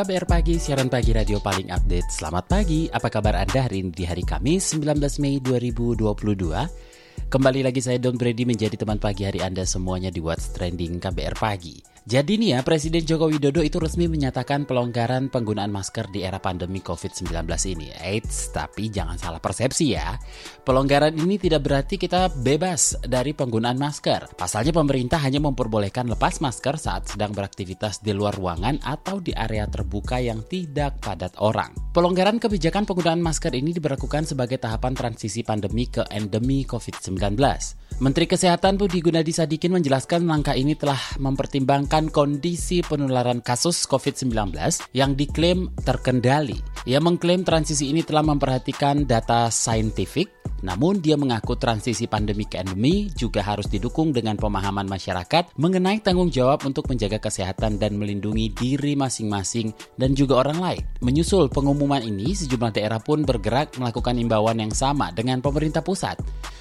KBR Pagi, siaran pagi radio paling update. Selamat pagi, apa kabar Anda hari ini di hari Kamis 19 Mei 2022? Kembali lagi saya Don Brady menjadi teman pagi hari Anda semuanya di What's Trending KBR Pagi. Jadi nih ya, Presiden Joko Widodo itu resmi menyatakan pelonggaran penggunaan masker di era pandemi COVID-19 ini. Eits, tapi jangan salah persepsi ya. Pelonggaran ini tidak berarti kita bebas dari penggunaan masker. Pasalnya pemerintah hanya memperbolehkan lepas masker saat sedang beraktivitas di luar ruangan atau di area terbuka yang tidak padat orang. Pelonggaran kebijakan penggunaan masker ini diberlakukan sebagai tahapan transisi pandemi ke endemi COVID-19. Menteri Kesehatan Budi Gunadi Sadikin menjelaskan langkah ini telah mempertimbangkan kondisi penularan kasus COVID-19 yang diklaim terkendali. Ia mengklaim transisi ini telah memperhatikan data saintifik, namun dia mengaku transisi pandemi ke endemi juga harus didukung dengan pemahaman masyarakat mengenai tanggung jawab untuk menjaga kesehatan dan melindungi diri masing-masing dan juga orang lain. Menyusul pengumuman ini, sejumlah daerah pun bergerak melakukan imbauan yang sama dengan pemerintah pusat.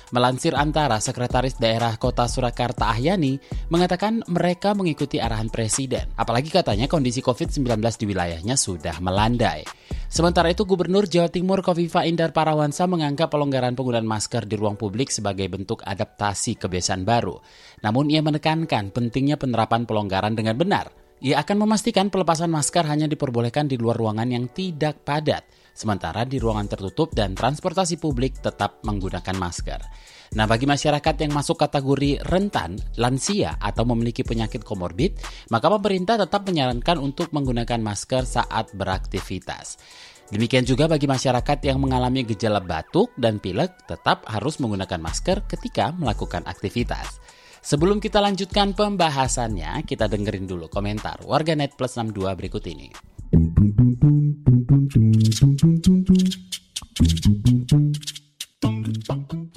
Melansir antara Sekretaris Daerah Kota Surakarta Ahyani mengatakan mereka mengikuti arahan Presiden. Apalagi katanya kondisi COVID-19 di wilayahnya sudah melandai. Sementara itu Gubernur Jawa Timur Kofifa Indar Parawansa menganggap pelonggaran penggunaan masker di ruang publik sebagai bentuk adaptasi kebiasaan baru. Namun ia menekankan pentingnya penerapan pelonggaran dengan benar. Ia akan memastikan pelepasan masker hanya diperbolehkan di luar ruangan yang tidak padat sementara di ruangan tertutup dan transportasi publik tetap menggunakan masker. Nah, bagi masyarakat yang masuk kategori rentan, lansia, atau memiliki penyakit komorbid, maka pemerintah tetap menyarankan untuk menggunakan masker saat beraktivitas. Demikian juga bagi masyarakat yang mengalami gejala batuk dan pilek, tetap harus menggunakan masker ketika melakukan aktivitas. Sebelum kita lanjutkan pembahasannya, kita dengerin dulu komentar warganet plus 62 berikut ini.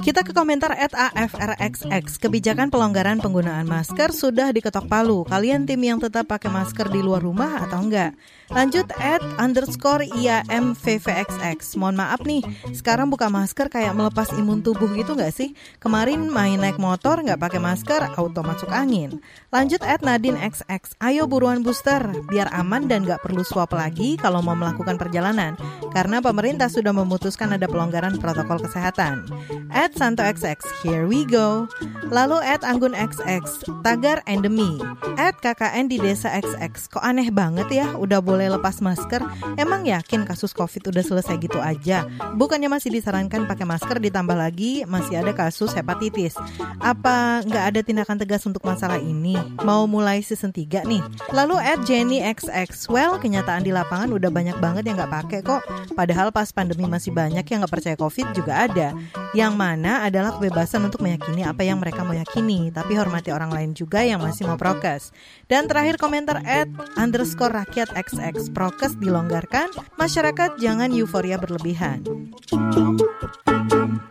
Kita ke komentar at AFRXX. Kebijakan pelonggaran penggunaan masker sudah diketok palu. Kalian tim yang tetap pakai masker di luar rumah atau enggak? Lanjut at underscore IAMVVXX. Mohon maaf nih, sekarang buka masker kayak melepas imun tubuh gitu nggak sih? Kemarin main naik motor nggak pakai masker, auto masuk angin. Lanjut at Nadine XX. Ayo buruan booster, biar aman dan nggak perlu swab lagi kalau mau melakukan perjalanan. Karena pemerintah sudah memutuskan ada pelonggaran protokol kesehatan. At Santo XX. Here we go. Lalu at Anggun XX, tagar endemi. At KKN di Desa XX. Kok aneh banget ya, udah boleh lepas masker? Emang yakin kasus COVID udah selesai gitu aja? Bukannya masih disarankan pakai masker ditambah lagi masih ada kasus hepatitis. Apa nggak ada tindakan tegas untuk masalah ini? Mau mulai season 3 nih. Lalu at Jenny XX. Well, kenyataan di lapangan udah banyak banget yang nggak pakai kok. Padahal pas pandemi masih banyak yang nggak percaya COVID juga ada. Yang mana adalah kebebasan untuk meyakini apa yang mereka mau yakini, tapi hormati orang lain juga yang masih mau prokes. Dan terakhir komentar at underscore rakyat XX prokes dilonggarkan, masyarakat jangan euforia berlebihan.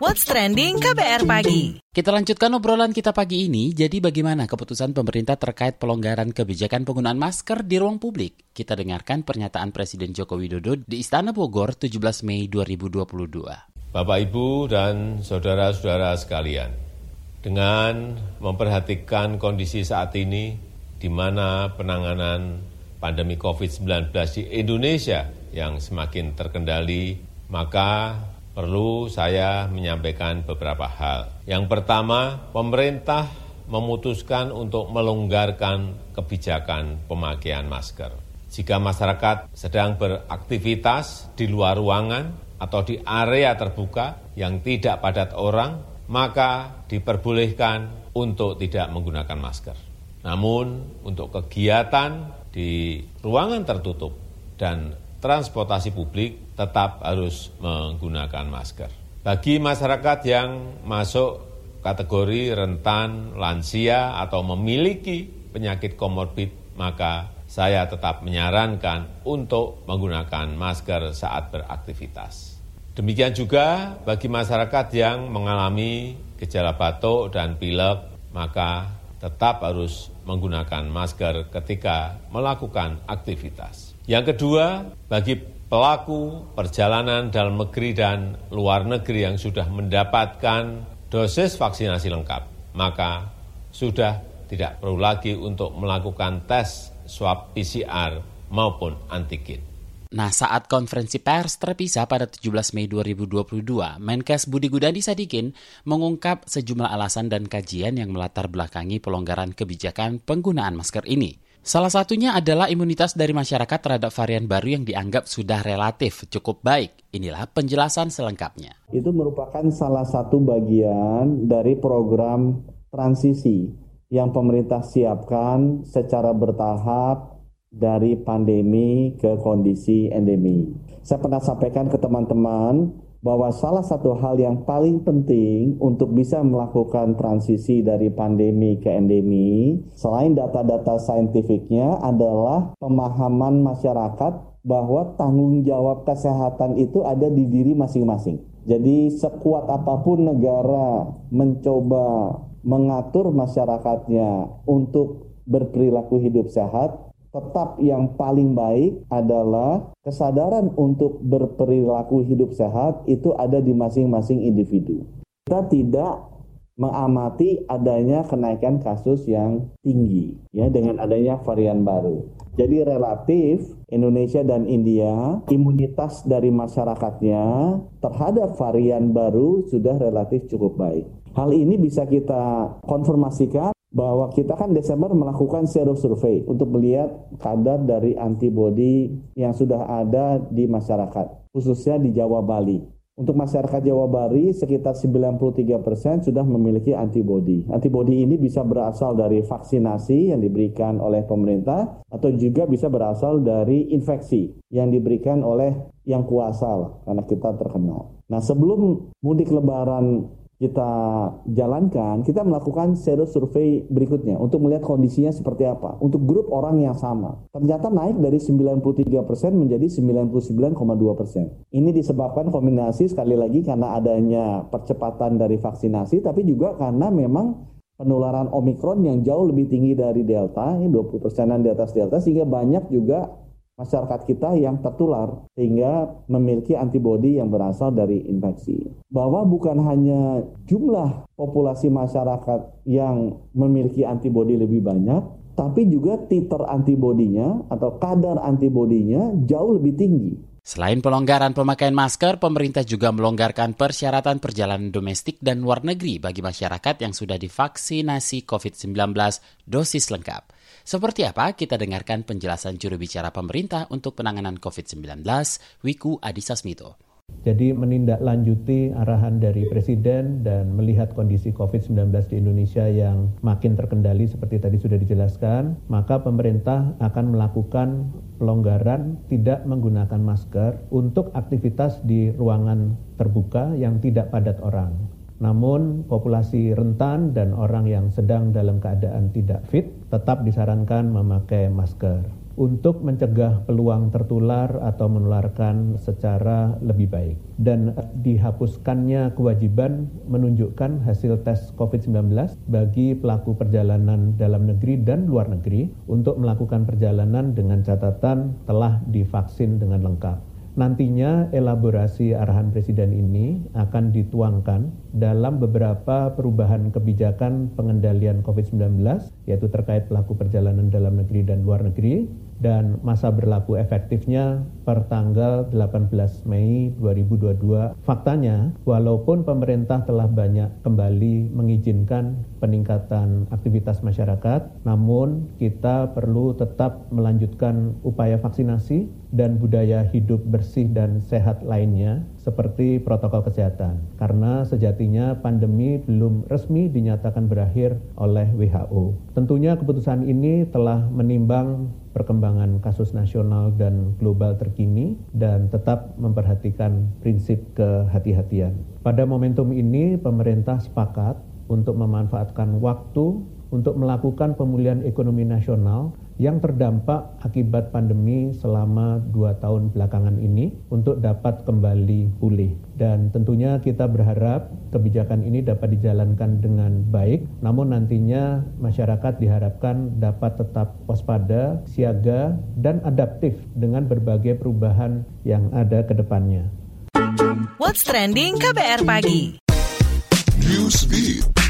What's Trending KBR Pagi Kita lanjutkan obrolan kita pagi ini. Jadi bagaimana keputusan pemerintah terkait pelonggaran kebijakan penggunaan masker di ruang publik? Kita dengarkan pernyataan Presiden Joko Widodo di Istana Bogor 17 Mei 2022. Bapak, Ibu, dan saudara-saudara sekalian, dengan memperhatikan kondisi saat ini di mana penanganan pandemi COVID-19 di Indonesia yang semakin terkendali, maka perlu saya menyampaikan beberapa hal. Yang pertama, pemerintah memutuskan untuk melonggarkan kebijakan pemakaian masker. Jika masyarakat sedang beraktivitas di luar ruangan, atau di area terbuka yang tidak padat orang, maka diperbolehkan untuk tidak menggunakan masker. Namun, untuk kegiatan di ruangan tertutup dan transportasi publik tetap harus menggunakan masker. Bagi masyarakat yang masuk kategori rentan, lansia, atau memiliki penyakit komorbid, maka saya tetap menyarankan untuk menggunakan masker saat beraktivitas. Demikian juga bagi masyarakat yang mengalami gejala batuk dan pilek, maka tetap harus menggunakan masker ketika melakukan aktivitas. Yang kedua, bagi pelaku perjalanan dalam negeri dan luar negeri yang sudah mendapatkan dosis vaksinasi lengkap, maka sudah tidak perlu lagi untuk melakukan tes swab PCR maupun antigen. Nah, saat konferensi pers terpisah pada 17 Mei 2022, Menkes Budi Gunadi Sadikin mengungkap sejumlah alasan dan kajian yang melatar belakangi pelonggaran kebijakan penggunaan masker ini. Salah satunya adalah imunitas dari masyarakat terhadap varian baru yang dianggap sudah relatif cukup baik. Inilah penjelasan selengkapnya. Itu merupakan salah satu bagian dari program transisi yang pemerintah siapkan secara bertahap dari pandemi ke kondisi endemi. Saya pernah sampaikan ke teman-teman bahwa salah satu hal yang paling penting untuk bisa melakukan transisi dari pandemi ke endemi, selain data-data saintifiknya adalah pemahaman masyarakat bahwa tanggung jawab kesehatan itu ada di diri masing-masing. Jadi sekuat apa pun negara mencoba mengatur masyarakatnya untuk berperilaku hidup sehat, tetap yang paling baik adalah kesadaran untuk berperilaku hidup sehat itu ada di masing-masing individu. Kita tidak mengamati adanya kenaikan kasus yang tinggi ya dengan adanya varian baru. Jadi relatif Indonesia dan India imunitas dari masyarakatnya terhadap varian baru sudah relatif cukup baik. Hal ini bisa kita konfirmasikan bahwa kita kan Desember melakukan sero survei untuk melihat kadar dari antibodi yang sudah ada di masyarakat, khususnya di Jawa Bali. Untuk masyarakat Jawa Bali, sekitar 93 persen sudah memiliki antibodi. Antibodi ini bisa berasal dari vaksinasi yang diberikan oleh pemerintah atau juga bisa berasal dari infeksi yang diberikan oleh yang kuasa karena kita terkenal. Nah sebelum mudik lebaran kita jalankan, kita melakukan sero survei berikutnya untuk melihat kondisinya seperti apa. Untuk grup orang yang sama. Ternyata naik dari 93% menjadi 99,2%. Ini disebabkan kombinasi sekali lagi karena adanya percepatan dari vaksinasi, tapi juga karena memang penularan Omikron yang jauh lebih tinggi dari Delta, ini 20 persenan di atas Delta, sehingga banyak juga masyarakat kita yang tertular sehingga memiliki antibodi yang berasal dari infeksi. Bahwa bukan hanya jumlah populasi masyarakat yang memiliki antibodi lebih banyak, tapi juga titer antibodinya atau kadar antibodinya jauh lebih tinggi. Selain pelonggaran pemakaian masker, pemerintah juga melonggarkan persyaratan perjalanan domestik dan luar negeri bagi masyarakat yang sudah divaksinasi COVID-19 dosis lengkap. Seperti apa? Kita dengarkan penjelasan juru bicara pemerintah untuk penanganan COVID-19, Wiku Adhisa Smito. Jadi menindaklanjuti arahan dari Presiden dan melihat kondisi COVID-19 di Indonesia yang makin terkendali seperti tadi sudah dijelaskan, maka pemerintah akan melakukan pelonggaran tidak menggunakan masker untuk aktivitas di ruangan terbuka yang tidak padat orang. Namun populasi rentan dan orang yang sedang dalam keadaan tidak fit tetap disarankan memakai masker untuk mencegah peluang tertular atau menularkan secara lebih baik. Dan dihapuskannya kewajiban menunjukkan hasil tes COVID-19 bagi pelaku perjalanan dalam negeri dan luar negeri untuk melakukan perjalanan dengan catatan telah divaksin dengan lengkap. Nantinya elaborasi arahan Presiden ini akan dituangkan dalam beberapa perubahan kebijakan pengendalian COVID-19, yaitu terkait pelaku perjalanan dalam negeri dan luar negeri, dan masa berlaku efektifnya per tanggal 18 Mei 2022. Faktanya, walaupun pemerintah telah banyak kembali mengizinkan peningkatan aktivitas masyarakat, namun kita perlu tetap melanjutkan upaya vaksinasi dan budaya hidup bersih dan sehat lainnya seperti protokol kesehatan. Karena sejatinya pandemi belum resmi dinyatakan berakhir oleh WHO. Tentunya keputusan ini telah menimbang perkembangan kasus nasional dan global terkini dan tetap memperhatikan prinsip kehati-hatian. Pada momentum ini pemerintah sepakat untuk memanfaatkan waktu untuk melakukan pemulihan ekonomi nasional yang terdampak akibat pandemi selama dua tahun belakangan ini untuk dapat kembali pulih. Dan tentunya kita berharap kebijakan ini dapat dijalankan dengan baik, namun nantinya masyarakat diharapkan dapat tetap waspada, siaga, dan adaptif dengan berbagai perubahan yang ada ke depannya. What's Trending KBR Pagi Newsbeat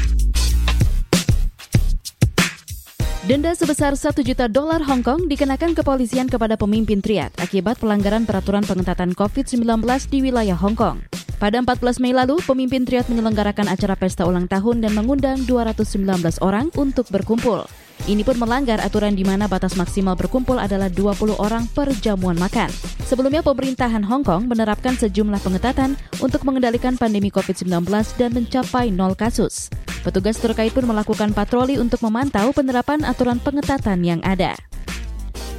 Denda sebesar 1 juta dolar Hong Kong dikenakan kepolisian kepada pemimpin triad akibat pelanggaran peraturan pengetatan COVID-19 di wilayah Hong Kong. Pada 14 Mei lalu, pemimpin triad menyelenggarakan acara pesta ulang tahun dan mengundang 219 orang untuk berkumpul. Ini pun melanggar aturan di mana batas maksimal berkumpul adalah 20 orang per jamuan makan. Sebelumnya pemerintahan Hong Kong menerapkan sejumlah pengetatan untuk mengendalikan pandemi COVID-19 dan mencapai nol kasus. Petugas terkait pun melakukan patroli untuk memantau penerapan aturan pengetatan yang ada.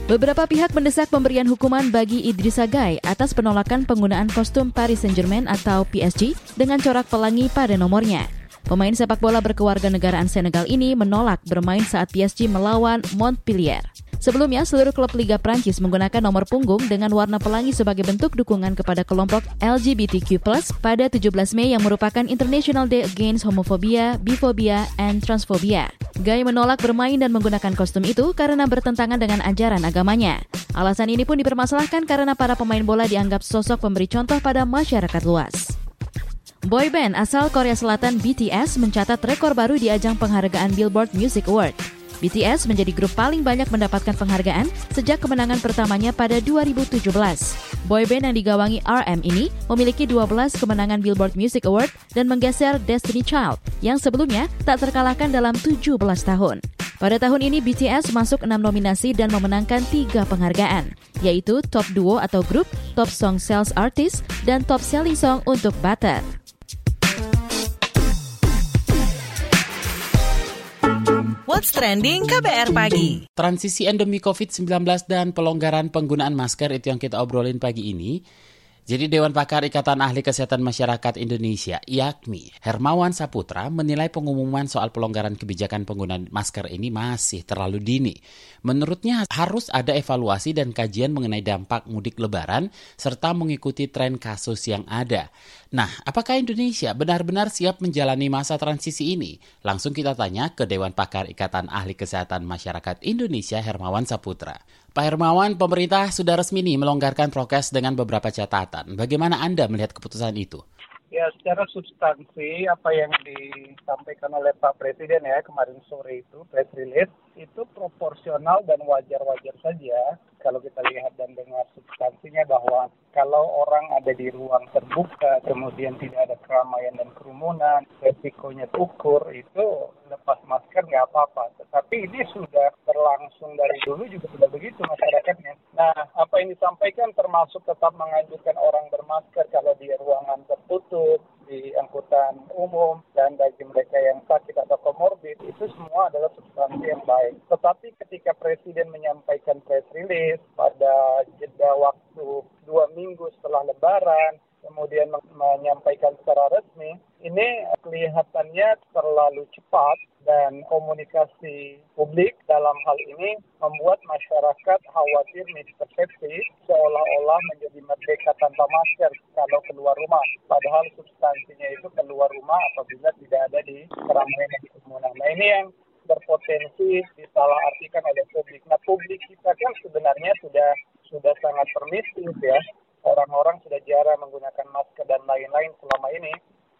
Beberapa pihak mendesak pemberian hukuman bagi Idrissa Gueye atas penolakan penggunaan kostum Paris Saint-Germain atau PSG dengan corak pelangi pada nomornya. Pemain sepak bola berkewarganegaraan Senegal ini menolak bermain saat PSG melawan Montpellier. Sebelumnya, seluruh klub Liga Prancis menggunakan nomor punggung dengan warna pelangi sebagai bentuk dukungan kepada kelompok LGBTQ+, pada 17 Mei yang merupakan International Day Against Homophobia, Biphobia, and Transphobia. Guy menolak bermain dan menggunakan kostum itu karena bertentangan dengan ajaran agamanya. Alasan ini pun dipermasalahkan karena para pemain bola dianggap sosok pemberi contoh pada masyarakat luas. Boyband asal Korea Selatan BTS mencatat rekor baru di ajang penghargaan Billboard Music Award. BTS menjadi grup paling banyak mendapatkan penghargaan sejak kemenangan pertamanya pada 2017. Boyband yang digawangi RM ini memiliki 12 kemenangan Billboard Music Award dan menggeser Destiny Child yang sebelumnya tak terkalahkan dalam 17 tahun. Pada tahun ini BTS masuk 6 nominasi dan memenangkan 3 penghargaan, yaitu Top Duo atau Grup, Top Song Sales Artist, dan Top Selling Song untuk Butter. What's Trending KBR Pagi. Transisi endemi COVID-19 dan pelonggaran penggunaan masker itu yang kita obrolin pagi ini. Jadi Dewan Pakar Ikatan Ahli Kesehatan Masyarakat Indonesia, IAKMI, Hermawan Saputra menilai pengumuman soal pelonggaran kebijakan penggunaan masker ini masih terlalu dini. Menurutnya harus ada evaluasi dan kajian mengenai dampak mudik lebaran serta mengikuti tren kasus yang ada. Nah, apakah Indonesia benar-benar siap menjalani masa transisi ini? Langsung kita tanya ke Dewan Pakar Ikatan Ahli Kesehatan Masyarakat Indonesia, Hermawan Saputra. Pak Hermawan, pemerintah sudah resmi nih melonggarkan prokes dengan beberapa catatan. Bagaimana Anda melihat keputusan itu? Ya, secara substansi apa yang disampaikan oleh Pak Presiden ya kemarin sore itu press release itu proporsional dan wajar-wajar saja kalau kita lihat dan dengar substansinya bahwa kalau orang ada di ruang terbuka, kemudian tidak ada keramaian dan kerumunan, resikonya ukur, itu lepas masker nggak apa-apa. Tetapi ini sudah berlangsung dari dulu juga sudah begitu masyarakatnya. Nah, apa yang disampaikan termasuk tetap menganjurkan orang bermasker kalau di ruangan tertutup, di angkutan umum, dan bagi mereka yang sakit atau komorbid, itu semua adalah substansi yang baik. Tetapi ketika Presiden menyampaikan press release pada jeda waktu dua minggu setelah Lebaran, kemudian menyampaikan secara resmi, ini kelihatannya terlalu cepat dan komunikasi publik dalam hal ini membuat masyarakat khawatir mispersepsi seolah-olah menjadi merdeka tanpa masker kalau keluar rumah. Padahal substansinya itu keluar rumah apabila tidak ada di keramaian kerumunan. Nah ini yang berpotensi disalahartikan oleh publik. Nah publik kita kan sebenarnya sudah sudah sangat permisif ya. Orang-orang sudah jarang menggunakan masker dan lain-lain selama ini.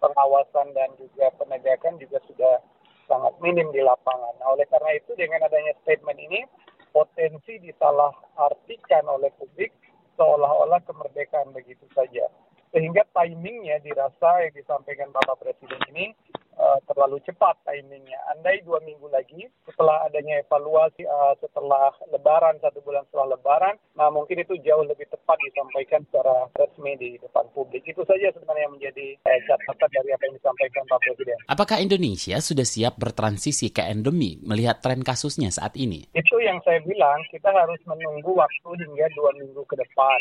Pengawasan dan juga penegakan juga sudah sangat minim di lapangan. Nah oleh karena itu dengan adanya statement ini potensi disalahartikan oleh publik seolah-olah kemerdekaan begitu saja. Sehingga timingnya dirasa yang disampaikan Bapak Presiden ini uh, terlalu cepat timingnya. Andai dua minggu lagi setelah adanya evaluasi uh, setelah Lebaran satu bulan setelah Lebaran, nah mungkin itu jauh lebih tepat disampaikan secara resmi di depan publik. Itu saja sebenarnya yang menjadi uh, catatan dari apa yang disampaikan Pak Presiden. Apakah Indonesia sudah siap bertransisi ke endemi melihat tren kasusnya saat ini? Itu yang saya bilang kita harus menunggu waktu hingga dua minggu ke depan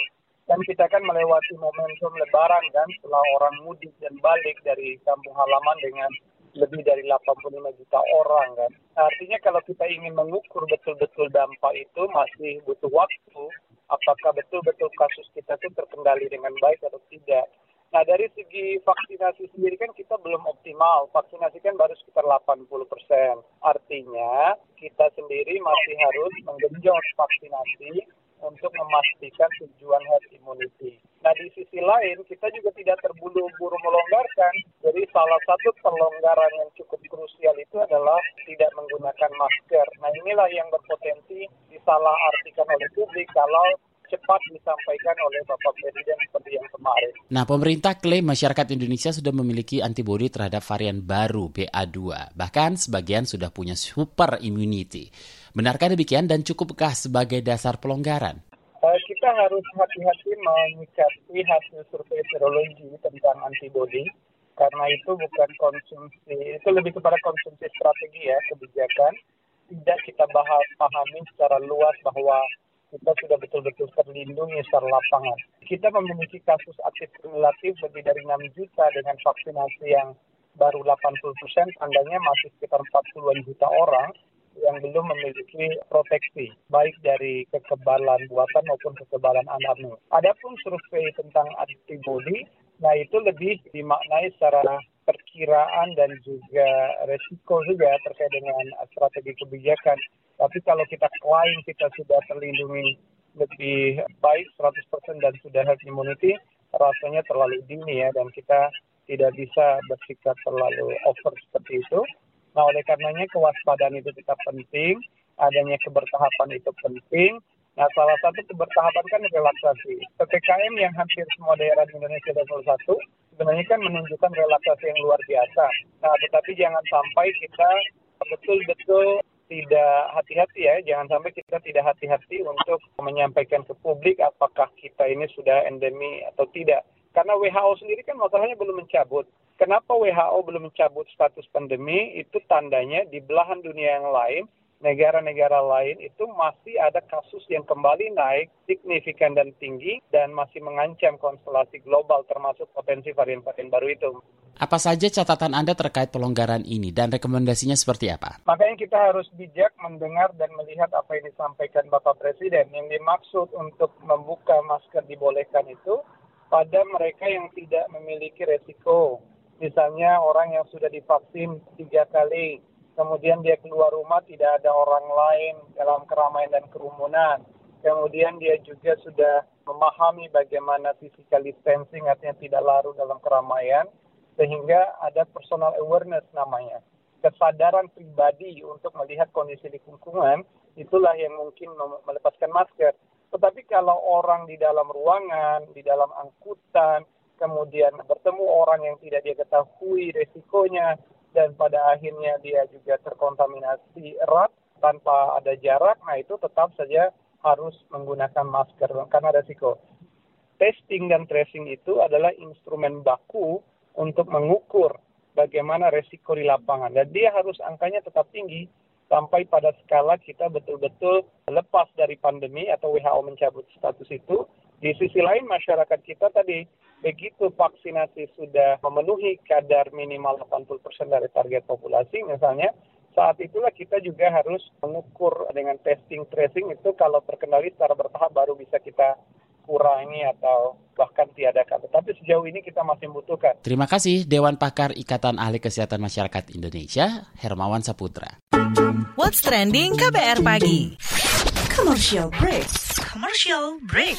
dan kita kan melewati momentum lebaran kan setelah orang mudik dan balik dari kampung halaman dengan lebih dari 85 juta orang kan. Artinya kalau kita ingin mengukur betul-betul dampak itu masih butuh waktu. Apakah betul-betul kasus kita itu terkendali dengan baik atau tidak. Nah dari segi vaksinasi sendiri kan kita belum optimal. Vaksinasi kan baru sekitar 80 persen. Artinya kita sendiri masih harus menggenjot vaksinasi untuk memastikan tujuan herd immunity. Nah di sisi lain kita juga tidak terburu-buru melonggarkan. Jadi salah satu pelonggaran yang cukup krusial itu adalah tidak menggunakan masker. Nah inilah yang berpotensi disalah artikan oleh publik kalau cepat disampaikan oleh Bapak Presiden seperti yang kemarin. Nah, pemerintah klaim masyarakat Indonesia sudah memiliki antibodi terhadap varian baru BA2. Bahkan sebagian sudah punya super immunity. Benarkah demikian dan cukupkah sebagai dasar pelonggaran? Uh, kita harus hati-hati menyikapi hasil survei serologi tentang antibodi karena itu bukan konsumsi, itu lebih kepada konsumsi strategi ya kebijakan. Tidak kita bahas pahami secara luas bahwa kita sudah betul-betul terlindungi secara lapangan. Kita memiliki kasus aktif kumulatif lebih dari 6 juta dengan vaksinasi yang baru 80 persen, tandanya masih sekitar 40 juta orang yang belum memiliki proteksi, baik dari kekebalan buatan maupun kekebalan alami. Adapun survei tentang antibodi, nah itu lebih dimaknai secara perkiraan dan juga resiko juga terkait dengan strategi kebijakan. Tapi kalau kita klaim kita sudah terlindungi lebih baik 100% dan sudah herd immunity, rasanya terlalu dini ya dan kita tidak bisa bersikap terlalu over seperti itu. Nah oleh karenanya kewaspadaan itu tetap penting, adanya kebertahapan itu penting. Nah salah satu kebertahapan kan relaksasi. PPKM yang hampir semua daerah di Indonesia level 1 sebenarnya kan menunjukkan relaksasi yang luar biasa. Nah tetapi jangan sampai kita betul-betul tidak hati-hati ya, jangan sampai kita tidak hati-hati untuk menyampaikan ke publik apakah kita ini sudah endemi atau tidak. Karena WHO sendiri kan masalahnya belum mencabut. Kenapa WHO belum mencabut status pandemi? Itu tandanya di belahan dunia yang lain, negara-negara lain itu masih ada kasus yang kembali naik signifikan dan tinggi dan masih mengancam konstelasi global termasuk potensi varian-varian baru itu. Apa saja catatan Anda terkait pelonggaran ini dan rekomendasinya seperti apa? Makanya kita harus bijak mendengar dan melihat apa yang disampaikan Bapak Presiden. Yang dimaksud untuk membuka masker dibolehkan itu pada mereka yang tidak memiliki resiko. Misalnya orang yang sudah divaksin tiga kali, kemudian dia keluar rumah tidak ada orang lain dalam keramaian dan kerumunan. Kemudian dia juga sudah memahami bagaimana physical distancing artinya tidak larut dalam keramaian sehingga ada personal awareness namanya. Kesadaran pribadi untuk melihat kondisi lingkungan itulah yang mungkin melepaskan masker. Tetapi kalau orang di dalam ruangan, di dalam angkutan, kemudian bertemu orang yang tidak dia ketahui resikonya, dan pada akhirnya dia juga terkontaminasi erat tanpa ada jarak, nah itu tetap saja harus menggunakan masker karena resiko. Testing dan tracing itu adalah instrumen baku untuk mengukur bagaimana resiko di lapangan. Dan dia harus angkanya tetap tinggi sampai pada skala kita betul-betul lepas dari pandemi atau WHO mencabut status itu. Di sisi lain masyarakat kita tadi begitu vaksinasi sudah memenuhi kadar minimal 80% dari target populasi misalnya, saat itulah kita juga harus mengukur dengan testing tracing itu kalau terkendali secara bertahap baru bisa kita kurangi atau bahkan tiadakan. Tetapi sejauh ini kita masih membutuhkan. Terima kasih Dewan Pakar Ikatan Ahli Kesehatan Masyarakat Indonesia, Hermawan Saputra. What's trending KBR pagi? Commercial break. Commercial break.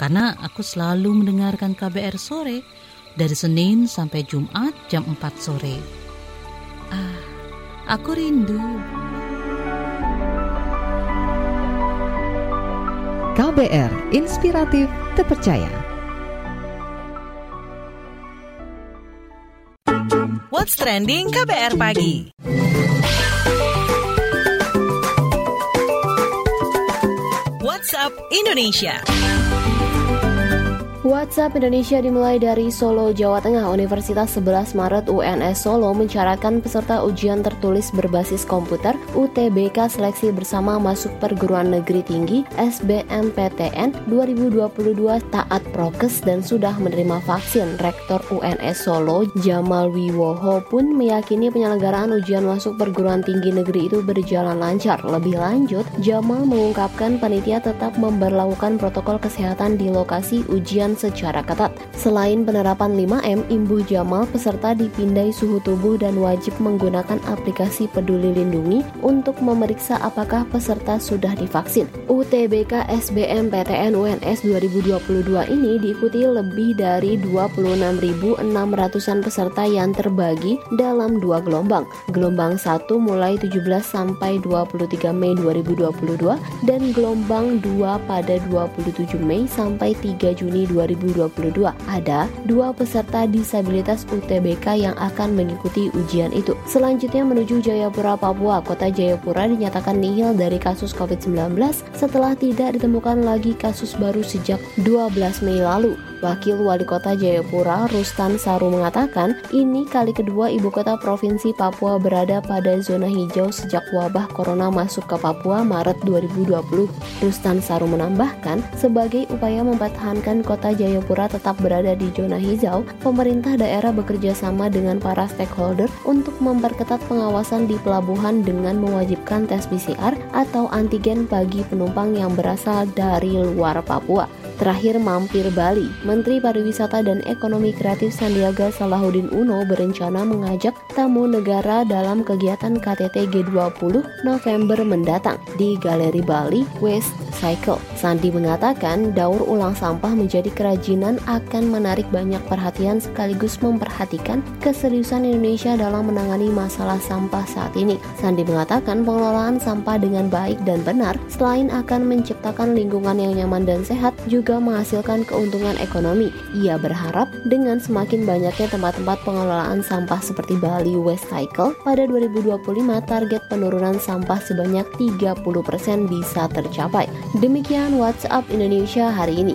Karena aku selalu mendengarkan KBR sore dari Senin sampai Jumat jam 4 sore. Ah, aku rindu. KBR, inspiratif, terpercaya. What's trending KBR pagi? WhatsApp Indonesia. WhatsApp Indonesia dimulai dari Solo, Jawa Tengah. Universitas 11 Maret UNS Solo mencaratkan peserta ujian tertulis berbasis komputer UTBK seleksi bersama masuk perguruan negeri tinggi SBMPTN 2022 taat prokes dan sudah menerima vaksin. Rektor UNS Solo Jamal Wiwoho pun meyakini penyelenggaraan ujian masuk perguruan tinggi negeri itu berjalan lancar. Lebih lanjut, Jamal mengungkapkan panitia tetap memperlakukan protokol kesehatan di lokasi ujian secara ketat. Selain penerapan 5M, Imbu Jamal peserta dipindai suhu tubuh dan wajib menggunakan aplikasi Peduli Lindungi untuk memeriksa apakah peserta sudah divaksin. UTBK SBM PTN UNS 2022 ini diikuti lebih dari 26.600-an peserta yang terbagi dalam dua gelombang. Gelombang 1 mulai 17 sampai 23 Mei 2022 dan gelombang 2 pada 27 Mei sampai 3 Juni 2022. 2022. Ada dua peserta disabilitas UTBK yang akan mengikuti ujian itu. Selanjutnya menuju Jayapura, Papua. Kota Jayapura dinyatakan nihil dari kasus COVID-19 setelah tidak ditemukan lagi kasus baru sejak 12 Mei lalu. Wakil Wali Kota Jayapura, Rustan Saru mengatakan, ini kali kedua ibu kota provinsi Papua berada pada zona hijau sejak wabah corona masuk ke Papua Maret 2020. Rustan Saru menambahkan, sebagai upaya mempertahankan kota Jayapura tetap berada di zona hijau, pemerintah daerah bekerja sama dengan para stakeholder untuk memperketat pengawasan di pelabuhan dengan mewajibkan tes PCR atau antigen bagi penumpang yang berasal dari luar Papua. Terakhir mampir Bali, Menteri Pariwisata dan Ekonomi Kreatif Sandiaga Salahuddin Uno berencana mengajak tamu negara dalam kegiatan KTT G20 November mendatang di Galeri Bali West Cycle. Sandi mengatakan daur ulang sampah menjadi kerajinan akan menarik banyak perhatian sekaligus memperhatikan keseriusan Indonesia dalam menangani masalah sampah saat ini. Sandi mengatakan pengelolaan sampah dengan baik dan benar selain akan menciptakan lingkungan yang nyaman dan sehat juga juga menghasilkan keuntungan ekonomi. Ia berharap dengan semakin banyaknya tempat-tempat pengelolaan sampah seperti Bali West Cycle, pada 2025 target penurunan sampah sebanyak 30% bisa tercapai. Demikian WhatsApp Indonesia hari ini.